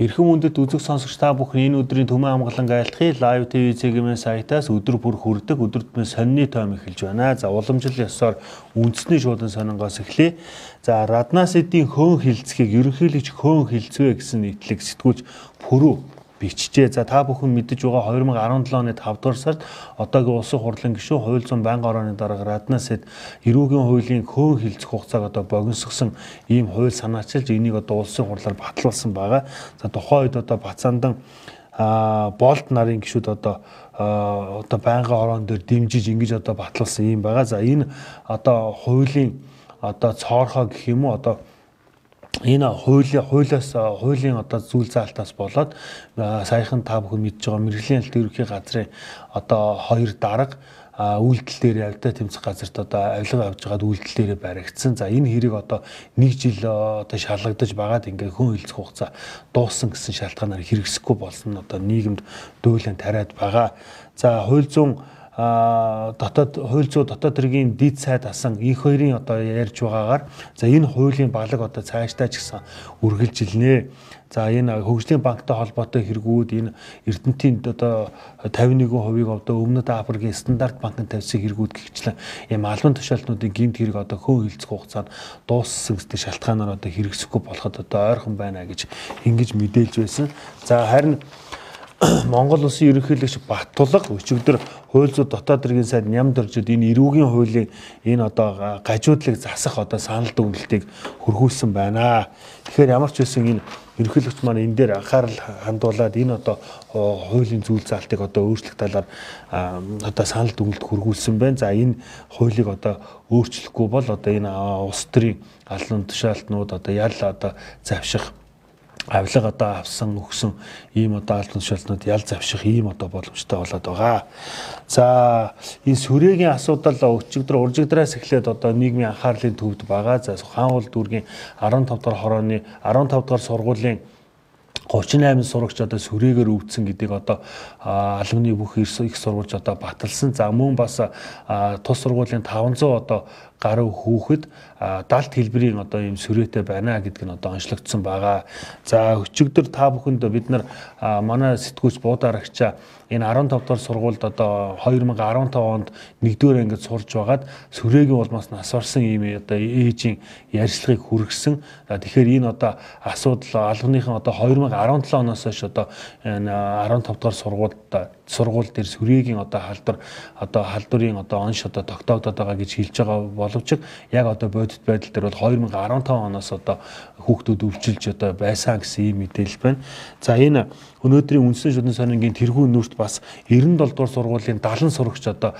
Эрхэм үндэт үзэг сонсогч та бүхэн энэ өдрийн Төмөн амгалан айлтгын лайв ТV цэгийн сайтаас өдөр бүр хүрдэг өдөр тутмын сонины том эхэлж байна. За уламжил ёсоор үндэсний шуудан сонингоос эхлэе. За Раднас эдийн хөөн хилцгийг ерөнхийлөгч хөөн хилцвэ гэсэн нийтлэг сэтгүүлч Пүрүү бичжээ. За та бүхэн мэдэж байгаа 2017 оны 5 дугаар сард одоогийн улсын хурлын гишүүн хууль зүйн байнгын орооны дарга Раднасэд эрүүгийн хуулийн хөөн хилцэх хугацааг одоо богиносгосон ийм хууль санаачилж энийг одоо улсын хурлаар батлуулсан байгаа. За тухайн үед одоо Бацаандан а болт нарын гişүүд одоо одоо байнгын ороон дээр дэмжиж ингэж одоо батлуулсан юм байгаа. За энэ одоо хуулийн одоо цоорхоо гэх юм уу одоо энэ хуулийн хуулиас хуулийн одоо зүйл заалтаас болоод саяхан та бүхэн мэдж байгаа мэрэгжлийн алт ерөнхий газрын одоо хоёр дарга үйлдэл дээр явдаа тэмцэх газарт одоо авилга авж байгаад үйлдэл дээр баригдсан. За энэ хэрэг одоо нэг жил одоо шалгагдаж байгаад ингээ хүн хилцэх хугацаа дууссан гэсэн шалтгаанаар хэрэгсэхгүй болсон нь одоо нийгэмд дөөлөн тариад байгаа. За хууль зүйн дотоод хууль зүйн дотоод хэргийн дид сайд асан их хоёрын одоо ярьж байгаагаар за энэ хуулийн балаг одоо цаашдаа ч гэсэн үргэлжилнэ. За энэ хөгжлийн банктай холбоотой хэрэгүүд энэ Эрдэнтийн одоо 51%-ийг одоо Өмнөд Африкийн стандарт банкнд тавьсан хэрэгүүд гихчлэн ийм албан тушаалтнуудын гэмт хэрэг одоо хөөн хилцэх хугацаанд дууссан гэдэг шалтгаанаар одоо хэрэгсэхгүй болоход одоо ойрхон байна гэж ингэж мэдээлж байсан. За харин Монгол улсын ерөнхийлөгч Баттулга өчигдөр хууль зүйн дотоод хэргийн сайд нямд оржид энэ эрүүгийн хуулийн энэ одоо гажуудлыг засах одоо санал дүгнэлтийг хөргүүлсэн байна. Тэгэхээр ямар ч байсан энэ ерөнхийлөгч маань энэ дээр анхаарал хандуулад энэ одоо хуулийн зүйл заалтыг одоо өөрчлөх талаар одоо санал дүгнэлт хөргүүлсэн байна. За энэ хуулийг одоо өөрчлөхгүй бол одоо энэ улс төрийн албан тушаалтнууд одоо ял одоо завших авилга одоо авсан өгсөн ийм одоо албан тушаалтнууд ял завших ийм одоо боломжтой болоод байгаа. За энэ сүрээгийн асуудал өчигдөр уржигдраас эхлээд одоо нийгмийн анхаарлын төвд байгаа. За хаанвал дүүргийн 15 дахь хорооны 15 дахь сургуулийн 38 сурагч одоо сүрээгээр өвдсөн гэдгийг одоо албаны бүх их сургуулж одоо баталсан. За мөн бас тус сургуулийн 500 одоо гаруй хүүхэд далд хэлбэрийн одоо ийм сүрээтэй байна гэдг нь одоо онцлогдсон байгаа. За өчигдөр та бүхэнд бид нар манай сэтгүүлч буударагчаа энэ 15 дахь сургуульд одоо 2015 онд 1-р ангид сурж байгаад сүрээгийн улмаас нас барсан ийм одоо ээжийн ярьцлагыг хүргэсэн. Тэгэхээр энэ одоо асуудал албаныхан одоо 2017 оноос хойш одоо энэ 15 дахь сургуульд сургууль дээр сүрээгийн одоо халдвар одоо халдварын одоо онш одоо тогтоогдоод байгаа гэж хэлж байгаа боловч яг одоо бодит байдал дээр бол 2015 оноос одоо хүүхдүүд өвчилж одоо байсан гэсэн ийм мэдээлэл байна. За энэ өнөөдрийн үндсэн шүдэн сонингийн тэргүүн нүрт бас 97 дугаар сургуулийн 70 сурагч одоо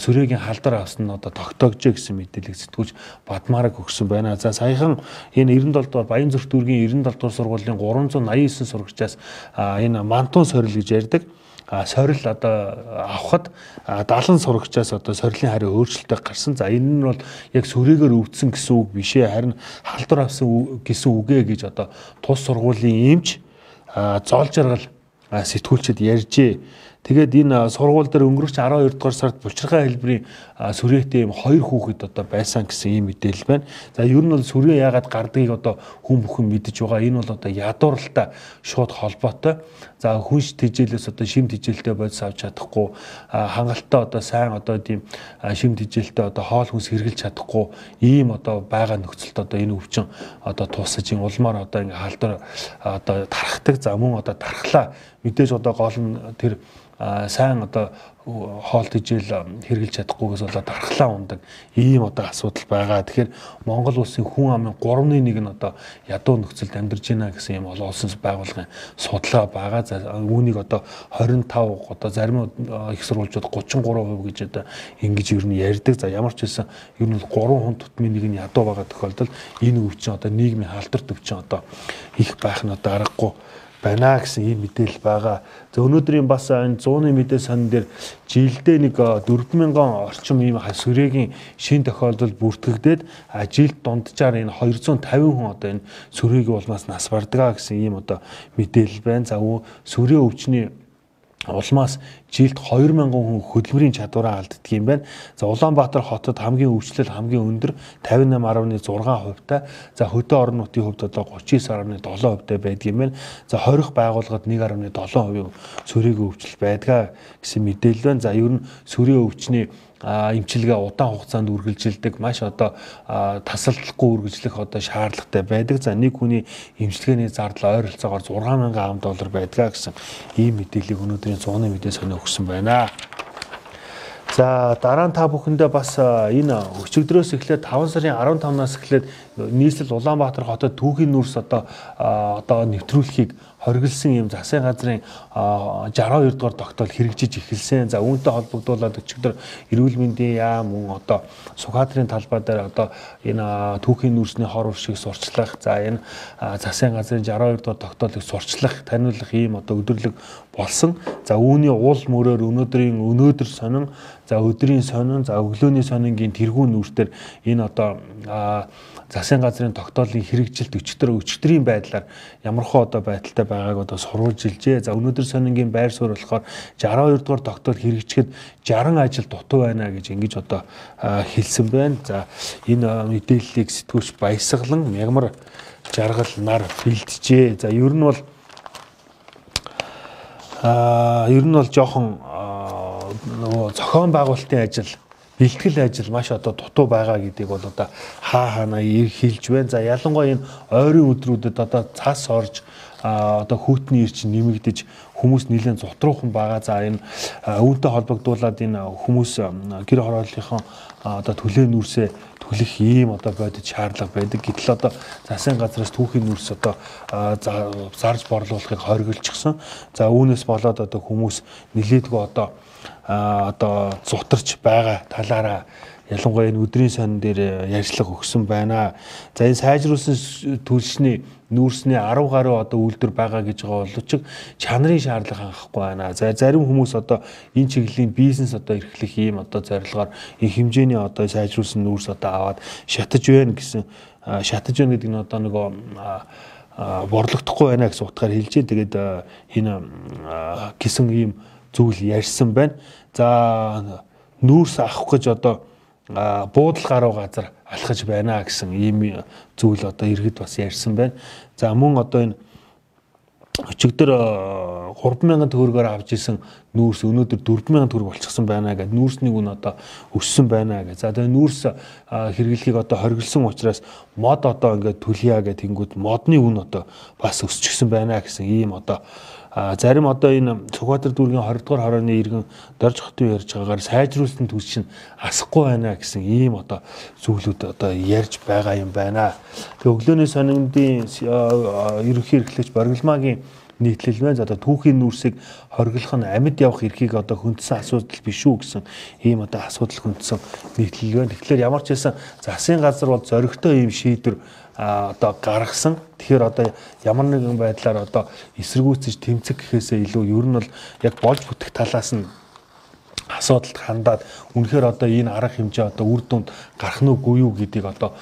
сүрээгийн халдвар авсан нь одоо тогтоогжээ гэсэн мэдээлэл сэтгүүлж Бадмараг өгсөн байна. За саяхан энэ 97 дугаар Баян зүрх дүүргийн 97 дугаар сургуулийн 389 сурагчаас энэ мантун сорил гэж ярьдаг сорил одоо авахад 70 сурагчаас одоо сорилын хариу өөрчлөлтөй гарсан. За энэ нь бол яг сүрээгээр өвдсөн гэсэн үг биш ээ. Харин халдвар авсан гэсэн үгээ гэж одоо тус сургуулийн эмч зоол жаргал сэтгүүлчэд ярьжээ. Тэгээд энэ сургууль дээр өнгөрөх 12 дугаар сард булчирхай хэлбэрийн сүрээтэй юм хоёр хүүхэд одоо байсан гэсэн ийм мэдээлэл байна. За ер нь бол сүрээ яагаад гардгийг одоо хүн бүхэн мэдэж байгаа. Энэ бол одоо ядууралтай шууд холбоотой. За хүнш тижээлээс одоо шим тижээлтэй бодис авч чадахгүй хангалттай одоо сайн одоо тийм шим тижээлтэй одоо хоол хүнс хэрглэж чадахгүй ийм одоо байгаа нөхцөлд одоо энэ өвчин одоо тусаж ин улмаар одоо ингээ халдвар одоо тархдаг. За мөн одоо тархлаа мэдээж одоо гол нь тэр сайн одоо хоол тэжээл хэрглэж чадахгүйгээс болоод дархлаа ундаг ийм одоо асуудал байгаа. Тэгэхээр Монгол улсын хүн амын 3-ны 1 нь одоо ядуу нөхцөлд амьдарч байна гэсэн юм олон улсын байгууллагын судалгаа байгаа. Үүнийг одоо 25 одоо зарим их сурвалжууд 33% гэж одоо ингэж ер нь ярьдаг. За ямар ч хэлсэн ер нь 3 хүн тутмын нэг нь ядуу байгаа тохиолдолд энэ өвчин одоо нийгмийн халдварт өвчин одоо их байх нь одоо аргагүй байна гэсэн ийм мэдээлэл байгаа. За өнөөдрийн бас энэ 100-ны мэдээ сонин дээр жилдээ нэг 4000 орчим ийм сүрээгийн шин тохиолдол бүртгэгдээд жилд дунджаар энэ 250 хүн одоо энэ сүрээгийн улмаас нас бардгаа гэсэн ийм одоо мэдээлэл байна. За сүрээ өвчний улмаас жилд 2000 хүн хөдөлмөрийн чадвараа алддаг юм байна. За Улаанбаатар хотод хамгийн өвчлөл хамгийн өндөр 58.6 хувьтай. За хөдөө орон нутгийн хувьд одоо 39.7 хувьтай байдаг юм байна. За 20 байгууллагад 1.7% сөрийн өвчлөл байдгаа гэсэн мэдээлэл байна. За ер нь сөрийн өвчний эмчилгээ удаан хугацаанд үргэлжилдэг маш одоо тасалдлахгүй үргэлжлэх одоо шаардлагатай байдаг. За нэг хүний эмчилгээний зардал ойролцоогоор 6000 ам доллар байдгаа гэсэн ийм мэдээллийг өнөөдрийн 100-ны мэдээ сонио өгсөн байна. За дараа нь та бүхэндээ бас энэ өчигдрөөс эхлээд 5 сарын 15-наас эхлээд нийслэл Улаанбаатар хотод түүхийн нүрс одоо одоо нэвтрүүлэхийг хоригдсан юм засгийн газрын 62 дугаар тогтоол хэрэгжиж эхэлсэн. За үүнтэй холбогдуулаад өчигдөр эрүүл мэндийн яам мөн одоо Сүхбаатарын талбай дээр одоо энэ түүхийн нүүрсний хор уршиг сурчлах, за энэ засгийн газрын 62 дугаар тогтоолыг сурчлах, таниулах ийм одоо өдөрлөг болсон. За үүний уул мөрөөр өнөөдрийн өнөөдөр сонин, за өдрийн сонин, за өглөөний сонингийн тэргүүн нүүртэр энэ одоо засгийн газрын тогтоолын хэрэгжилт өчтөр өчтөрийн байдлаар ямархуу одоо байдалтай байгааг одоо сурвалж илжээ. За өнөөдөр сонингийн байр суурь болохоор 62 дугаар тогтоол хэрэгжихэд 60 ажил дутуу байна гэж ингэж одоо хэлсэн байна. За энэ мэдээллийг сэтгүүлч баясгалан мягмар жаргал нар бэлджээ. За ер нь бол аа ер нь бол жоохон нөгөө зохион байгуулалтын ажил бэлтгэл ажил маш одоо дутуу байгаа гэдгийг бол одоо хаа хаана хэлж байна. За ялангуяа энэ ойрын өдрүүдэд одоо цас орж одоо хүүтний ирчин нэмэгдэж хүмүүс нэлээд зутруухан байгаа. За энэ үүнтэй холбогдуулаад энэ хүмүүс гэр хорооллынхон одоо төлөө нүрсээ төлөх ийм одоо бодит шаардлага байдаг. Гэтэл одоо засгийн газраас түүхийн нүрс одоо зарж борлуулахыг хориглочихсон. За үүнээс болоод одоо хүмүүс нилээдгүй одоо одоо зутарч байгаа талаараа ялангуяа энэ өдрийн сонин дээр ярьцлага өгсөн байна. За энэ сайжруулсан төлшний нүүрсний 10 гаруй одоо үйлдвэр байгаа гэж байгаа боловч чанарын шаардлага хангахгүй байна. За зарим хүмүүс одоо энэ чиглэлийн бизнес одоо эрхлэх ийм одоо зорилгоор их хэмжээний одоо сайжруулсан нүүрс одоо аваад шатаж байна гэсэн шатаж байна гэдэг нь одоо нөгөө борлогдохгүй байна гэсэн утгаар хэлж дээ. Тэгээд энэ гисэн ийм зүйл ярьсан байна. За нүүрс авах гэж одоо буудал гаруй газар алхаж байна гэсэн ийм зүйл одоо иргэд бас ярьсан байна. За мөн одоо энэ өчигдөр 3000 төгрөгөөр авч исэн нүүрс өнөөдөр 4000 төгрөг болчихсон байна гэдэг нүүрсний үн одоо өссөн байна гэж. За тэгээ нүүрс хэрэглэхийг одоо хориглосон учраас мод одоо ингээд төлье гэх тэнгууд модны үн одоо бас өсчихсөн байна гэсэн ийм одоо зарим одоо энэ Сүхбаатар дүүргийн 20 дугаар хорооны иргэн дорж хотын ярьж байгаагаар сайжруулалтын түс чинь асахгүй байна гэсэн ийм одоо зүйлүүд одоо ярьж байгаа юм байна. Тэгээ өглөөний сониндын ерөнхий эрхлэгч Боргилмаагийн нийтлэл байна. За одоо түүхийн нүүрсийг хориглох нь амьд явах эрхийг одоо хөндсөн асуудал биш үү гэсэн ийм одоо асуудал хөндсөн нийтлэл байна. Тэгэхээр ямар ч хэлсэн засгийн газар бол зоригтой ийм шийдвэр одоо гаргасан. Тэгэхээр одоо ямар нэгэн байдлаар одоо эсэргүүцэж тэмцэх гэхээсээ илүү ер нь бол яг болж бүтэх талаас нь асуудалд хандаад үнэхээр одоо энэ арга хэмжээ одоо үр дүнд гарах нь үгүй юу гэдгийг одоо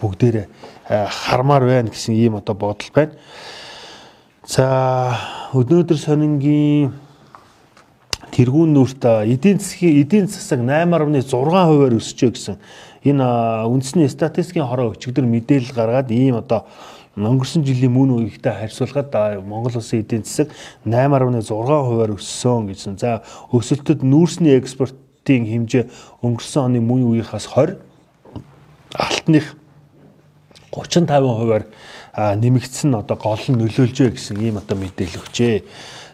бүгдээрээ хармаар байна гэсэн ийм одоо бодол байна. За өнөөдөр сонингийн тэргүүн нүрт эдийн засгийн эдийн засаг 8.6 хувиар өсөж гэсэн энэ үндэсний статистикийн хороо өчигдөр мэдээлэл гаргаад ийм одоо өнгөрсөн жилийн мөн үеигтэй харьцуулахад Монгол улсын эдийн засаг 8.6 хувиар өссөн гэсэн. За өсөлтөд нүүрсний экспортын хэмжээ өнгөрсөн оны мөн үеийнхаас 20 алтных 35 хувиар нэмэгдсэн одоо гол нь нөлөөлжээ гэсэн ийм одоо мэдээлэл өгчээ.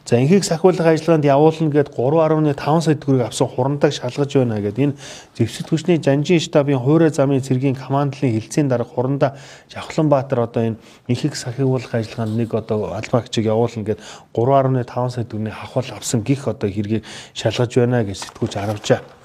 За энхийг сахиулах ажиллагаанд явуулна гэд 3.5 сая төгрөг авсан хурандаг шалгаж байна гэд энэ зэвсэг түвшний жанжин штабын хуурай замын цэргийн командлын хилцээний дарга хуранда Жавхланбаатар одоо энэ энхийг сахиулах ажиллагаанд нэг одоо албаагчийг явуулна гэд 3.5 сая төгрөгийн хавхал авсан гих одоо хэргийг шалгаж байна гэж сэтгүүлч харамжаа.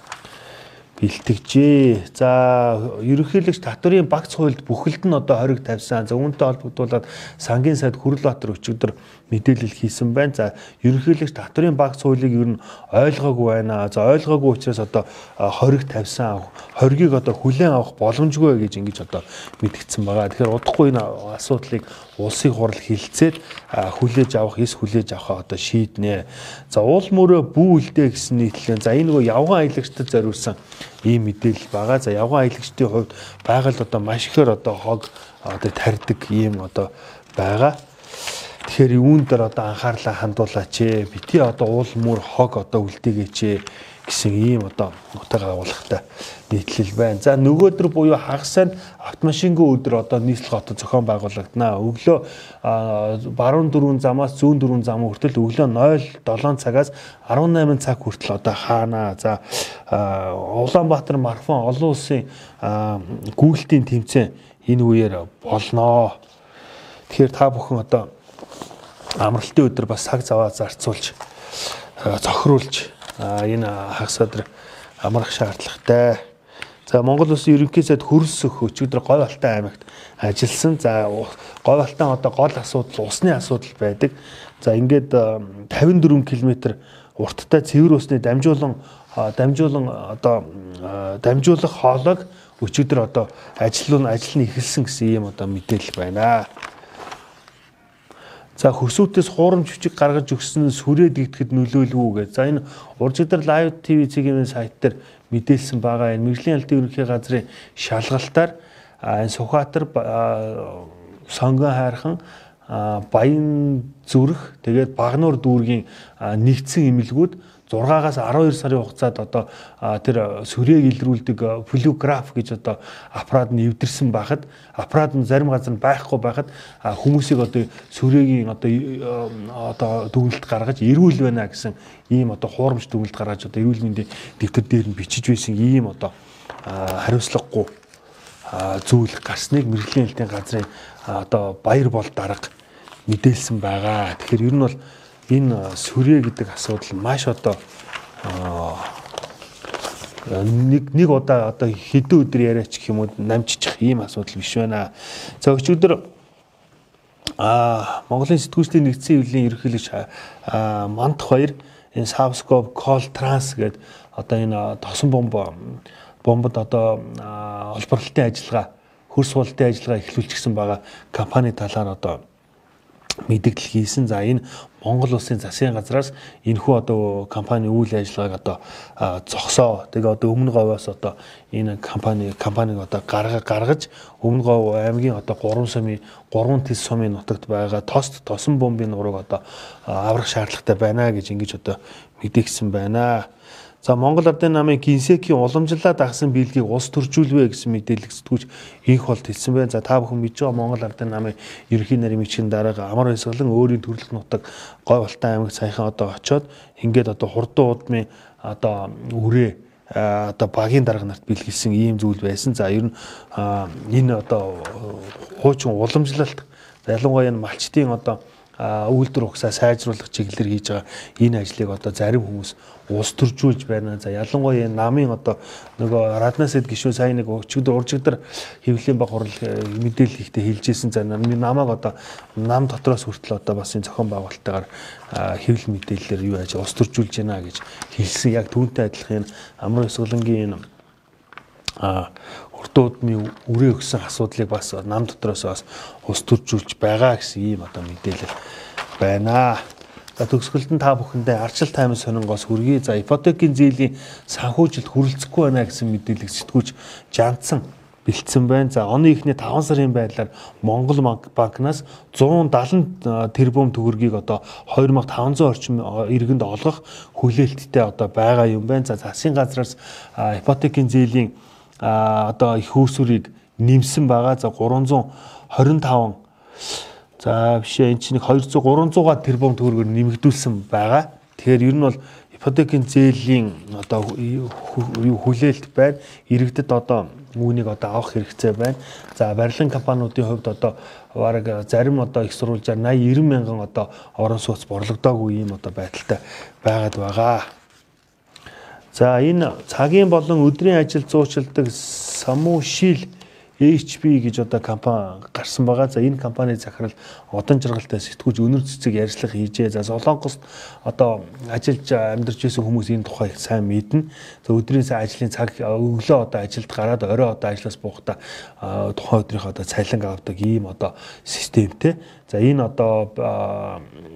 Бэлтгэжээ. За ерөнхийлөгч татврын багц хуульд бүхэлд нь одоо хориг тавьсан. За үүнтэй холбогдуулаад сангийн сайд Хүрлбаатар өчигдөр мэдээлэл хийсэн байна. За ерөнхийлөгч татврын багц хуулийг ер нь ойлгоогүй байна. За ойлгоогүй учраас одоо хориг тавьсан. Хоригийг одоо хүлээн авах боломжгүй гэж ингэж одоо мэдгдсэн байгаа. Тэгэхээр удахгүй энэ асуудлыг улсын хурал хилцээд хүлээж авах, эс хүлээж авахаа одоо шийднэ. За уул мөрөө бүү үлдээ гэсэн нийтлэн. За энэ нөгөө явган аялагчдад зориулсан ийм мэдээлэл байгаа. За явган аялагчдын хувьд байгальд одоо маш ихээр одоо хог одоо тарьдаг ийм одоо байгаа. Тэгэхээр юун дээр одоо анхаарлаа хандуулаач ээ. Бити одоо уул мөр хог одоо үлдээгээч ээ гэсэн ийм одоо нутаг агуулгатай нийтлэл байна. За нөгөөдөр буюу хагасанд автомашингүй өдөр одоо нийслэл хотод зохион байгуулагдана. Өглөө баруун дөрвөн замаас зүүн дөрвөн зам хүртэл өглөө 07 цагаас 18 цаг хүртэл одоо хаана. За Улаанбаатар марафон олон улсын гүйлтийн тэмцээн энэ үеэр болноо. Тэгэхээр та бүхэн одоо амралтын өдөр бас цаг заваа зарцуулж зохируулж энэ хагас өдөр амрах шаардлагатай. За Монгол Улсын ерөнхий сайд хөрс өх өчигдөр Говь Алтай аймагт ажилласан. За Говь Алтан одоо гол асуудал усны асуудал байдаг. За ингээд 54 км урттай цэвэр усны дамжуулан дамжуулан одоо дамжуулах хоолойг өчигдөр одоо ажил нь ажил нь эхэлсэн гэсэн ийм одоо мэдээлэл байна. За хөсөөтөөс хуурамч хүчиг гаргаж өгсөн сүрээ дэгдэхэд нөлөөлвүү гэж. За энэ уржигдэр лайв ТV цэгийн сайт дээр мэдээлсэн байгаа. Энэ мэрэгжлийн албан ерөнхий газрын шалгалтаар энэ Сүхбаатар сонгон хайрхан Баян зүрх тэгээд Багнуур дүүргийн нэгдсэн эмэлгүүд 6-аас 12 сарын хугацаанд одоо тэр сүрээг илрүүлдэг полиграф гэж одоо аппарат нь эвдэрсэн байхад аппарат нь зарим газар нь байхгүй байхад хүмүүсийг одоо сүрээгийн одоо одоо дүгнэлт гаргаж эрүүл байна гэсэн ийм одоо хуурамч дүгнэлт гаргаж одоо эрүүл мэндийн дэвтэр дээр нь бичиж байсан ийм одоо хариуцлагагүй зүйл гарсныг мэрэгжлийн хэлтийн газрын одоо баяр бол дарга мэдээлсэн байгаа. Тэгэхээр ер нь бол энэ сүрээ гэдэг асуудал маш одоо нэг нэг удаа одоо хэдэн өдөр яриач гэх юм уу намжчих ийм асуудал биш байна. За өчигдөр а Монголын сэтгүүлчдийн нэгдсэн хөвлийн ерөнхийлөгч Мандах хоёр энэ Subscope Call Trans гэдэг одоо энэ тосон бомб бомбод одоо олборлолтын ажиллагаа хөрс суултын ажиллагаа эхлүүлчихсэн байгаа компани талаар одоо мэдээлэл хийсэн. За энэ Монгол улсын засгийн газраас энэхүү одоо компани үйл ажиллагааг одоо зогсоо. Тэгээ одоо өмнө говьоос одоо энэ компани компаниг одоо гарга гаргаж өмнө говь аймгийн одоо 3 сумын 3 тис сумын нутагт байгаа тост тосон бомбын нурууг одоо аврах шаардлагатай байна гэж ингэж одоо мэдээлсэн байна. За Монгол Ардын намын Гинсекийн уламжлалаа дагсан биелгийг улс төржүүлвэ гэсэн мэдээлэл сэтгүүлч инх болт хэлсэн байна. За та бүхэн мэдж байгаа Монгол Ардын намын ерөнхий нарийн бичгийн дарга амар баясгалан өөрийн төрөлх нутаг гой болтой аймагт саяхан одоо очоод ингээд одоо хурдан удмын одоо үрээ одоо багийн дарга нарт бэлгэлсэн ийм зүйл байсан. За ер нь энэ одоо хуучин уламжлалт ялангуяа энэ малчтын одоо үйлдвэр ухсаа сайжруулах чиглэлээр хийж байгаа энэ ажлыг одоо зарим хүмүүс улс төржүүлж байна. За ялангуяа намын одоо нөгөө Раднасэд гişүү сайн нэг өчигдөр уржигдөр хэвлэлийн баг хурал э, мэдээлэл ихтэй хэлжсэн. За намайг одоо нам дотроос хүртэл одоо бас энэ зохион байгуулалтаагаар хэвлэл мэдээллээр юу яаж улс төржүүлж байна гэж хэлсэн. Яг түүнтэй адилхан амар өсгөлөнгийн энэ а урдуудны үрээ өгсөн асуудлыг бас нам дотроос бас ус төржүүлж байгаа гэсэн ийм одоо мэдээлэл байна. За төгсгөлд нь та бүхэндээ арчил таймын сонингоос хүргэе. За ипотекийн зээлийн санхүүжилт хүрэлцэхгүй байна гэсэн мэдээлэл сэтгүүлч жантсан бэлдсэн байна. За оны ихний 5 сарын байдлаар Монгол банкнаас 170 тэрбум төгрөгийг одоо 2500 орчим иргэнд олгох хүлээлттэй одоо байгаа юм байна. За засгийн газраас ипотекийн зээлийн одоо их үүсвэрийг нэмсэн байгаа. За 325 за бишээ эн чинь 200 300-аар тэрбум төгрөгөөр нэмэгдүүлсэн байгаа. Тэгэхээр ер нь бол ипотекийн зээлийн одоо хүлээлт байна. Иргэдэд одоо үүнийг одоо авах хэрэгцээ байна. За барилгын компаниудын хувьд одоо бараг зарим одоо их сурвалжаар 80 90 мянган одоо орон сууц борлогдоогүй ийм одоо байдалтай байгаад байгаа. За энэ цагийн болон өдрийн ажил зуучилдаг Самушил HP гэж одоо компани гарсан байгаа. За энэ компани захирал одон жаргалтай сэтгүүлж өнөр цэцэг ярьцлага хийжээ. За Солонгост одоо ажиллаж амьдарч байсан хүмүүс энэ тухай их сайн мэднэ. За өдрийн сайн ажлын цаг өглөө одоо ажилд гараад орой одоо ажлаас буухдаа тухайн өдрийнх одоо цалин авдаг ийм одоо системтэй. За энэ одоо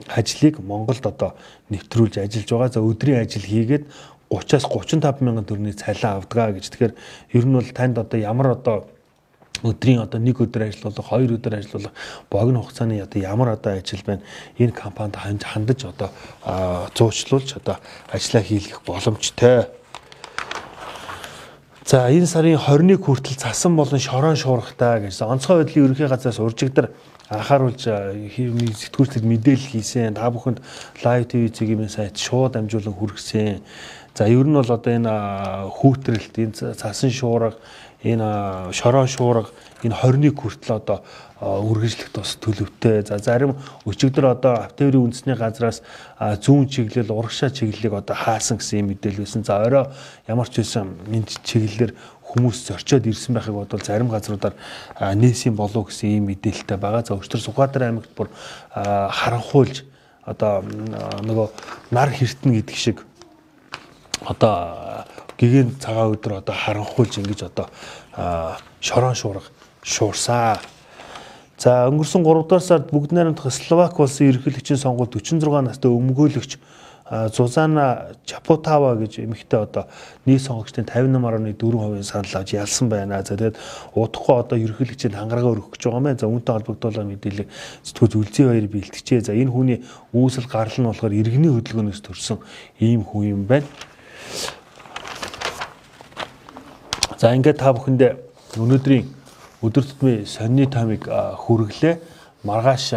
ажлыг Монголд одоо нэвтрүүлж ажиллаж байгаа. За өдрийн ажил хийгээд 30-аас 35 мянган төгрөгийн цалин авдгаа гэж. Тэгэхээр ер нь бол танд одоо ямар одоо өдрийн одоо нэг өдөр ажиллах, хоёр өдөр ажиллах богино хугацааны одоо ямар одоо ажил байна энэ компанид хандаж одоо зуучлуулж одоо ажиллаа хийх боломжтой. За энэ сарын 21 хүртэл цасан болон шорон шуурхтай гэсэн онцгой байдлын ерөнхий газраас уржигдар анхааруулж сэтгүүлчдэд мэдээлэл хийсэн. Та бүхэнд ТV цэгийн сайт шууд амжуулан хүргэсэн. За ер нь бол одоо энэ хүүтрэлт, энэ цасан шуурга энэ шороо шуурга энэ 21 хүртэл одоо үргэлжлэх тус төлөвтэй. За зарим өчигдөр одоо Автоврын үндэсний газраас зүүн чиглэл, урагшаа чиглэлийг одоо хаасан гэсэн мэдээлэл байсан. За орой ямар ч байсан энэ чиглэлээр хүмүүс зорчоод ирсэн байхыг бодвол зарим газруудаар нээсийн болов гэсэн ийм мэдээлэлтэй байгаа. За өчтөр Сүхбаатар аймагт бүр харанхуйлж одоо нөгөө нар хертэн гэдэг шиг одоо гэгээн цагаан өдөр одоо харанхуйлж ингэж одоо шорон шуурга шуурсаа. За өнгөрсөн 3 дугаар сард бүгд найрамдах Словак улсын ерөнхийлөгчийн сонгуульд 46 настай өмгөөлөгч Зузана Чапутава гэж эмэгтэй одоо нийт сонгогчдын 58.4% санал авч ялсан байна. За тэгээд удахгүй одоо ерөнхийлөгчөнд хангаргаа өргөх гэж байгаа мэн. За үүнтэй холбогдуулаад мэдээлэл сэтгүүл үлзий баяр бэлтжээ. За энэ хүний үүсэл гарал нь болохоор иргэний хөдөлгөөнөөс төрсэн ийм хүн юм байна. За ингээд та бүхэндээ өнөөдрийн өдөр тутмын сонины таймыг хүргэлээ. Маргааш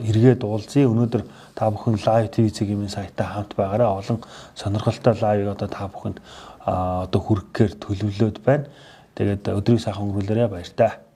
эргээд уулзъя. Өнөөдөр та бүхэн лайв ТV цэгийн сайтаа хамт байгаараа олон сонирхолтой лайвыг одоо та бүхэнд одоо хүргэхээр төлөвлөд байна. Тэгээд өдрийг сайхан өнгөрүүлээрэ баяр таа.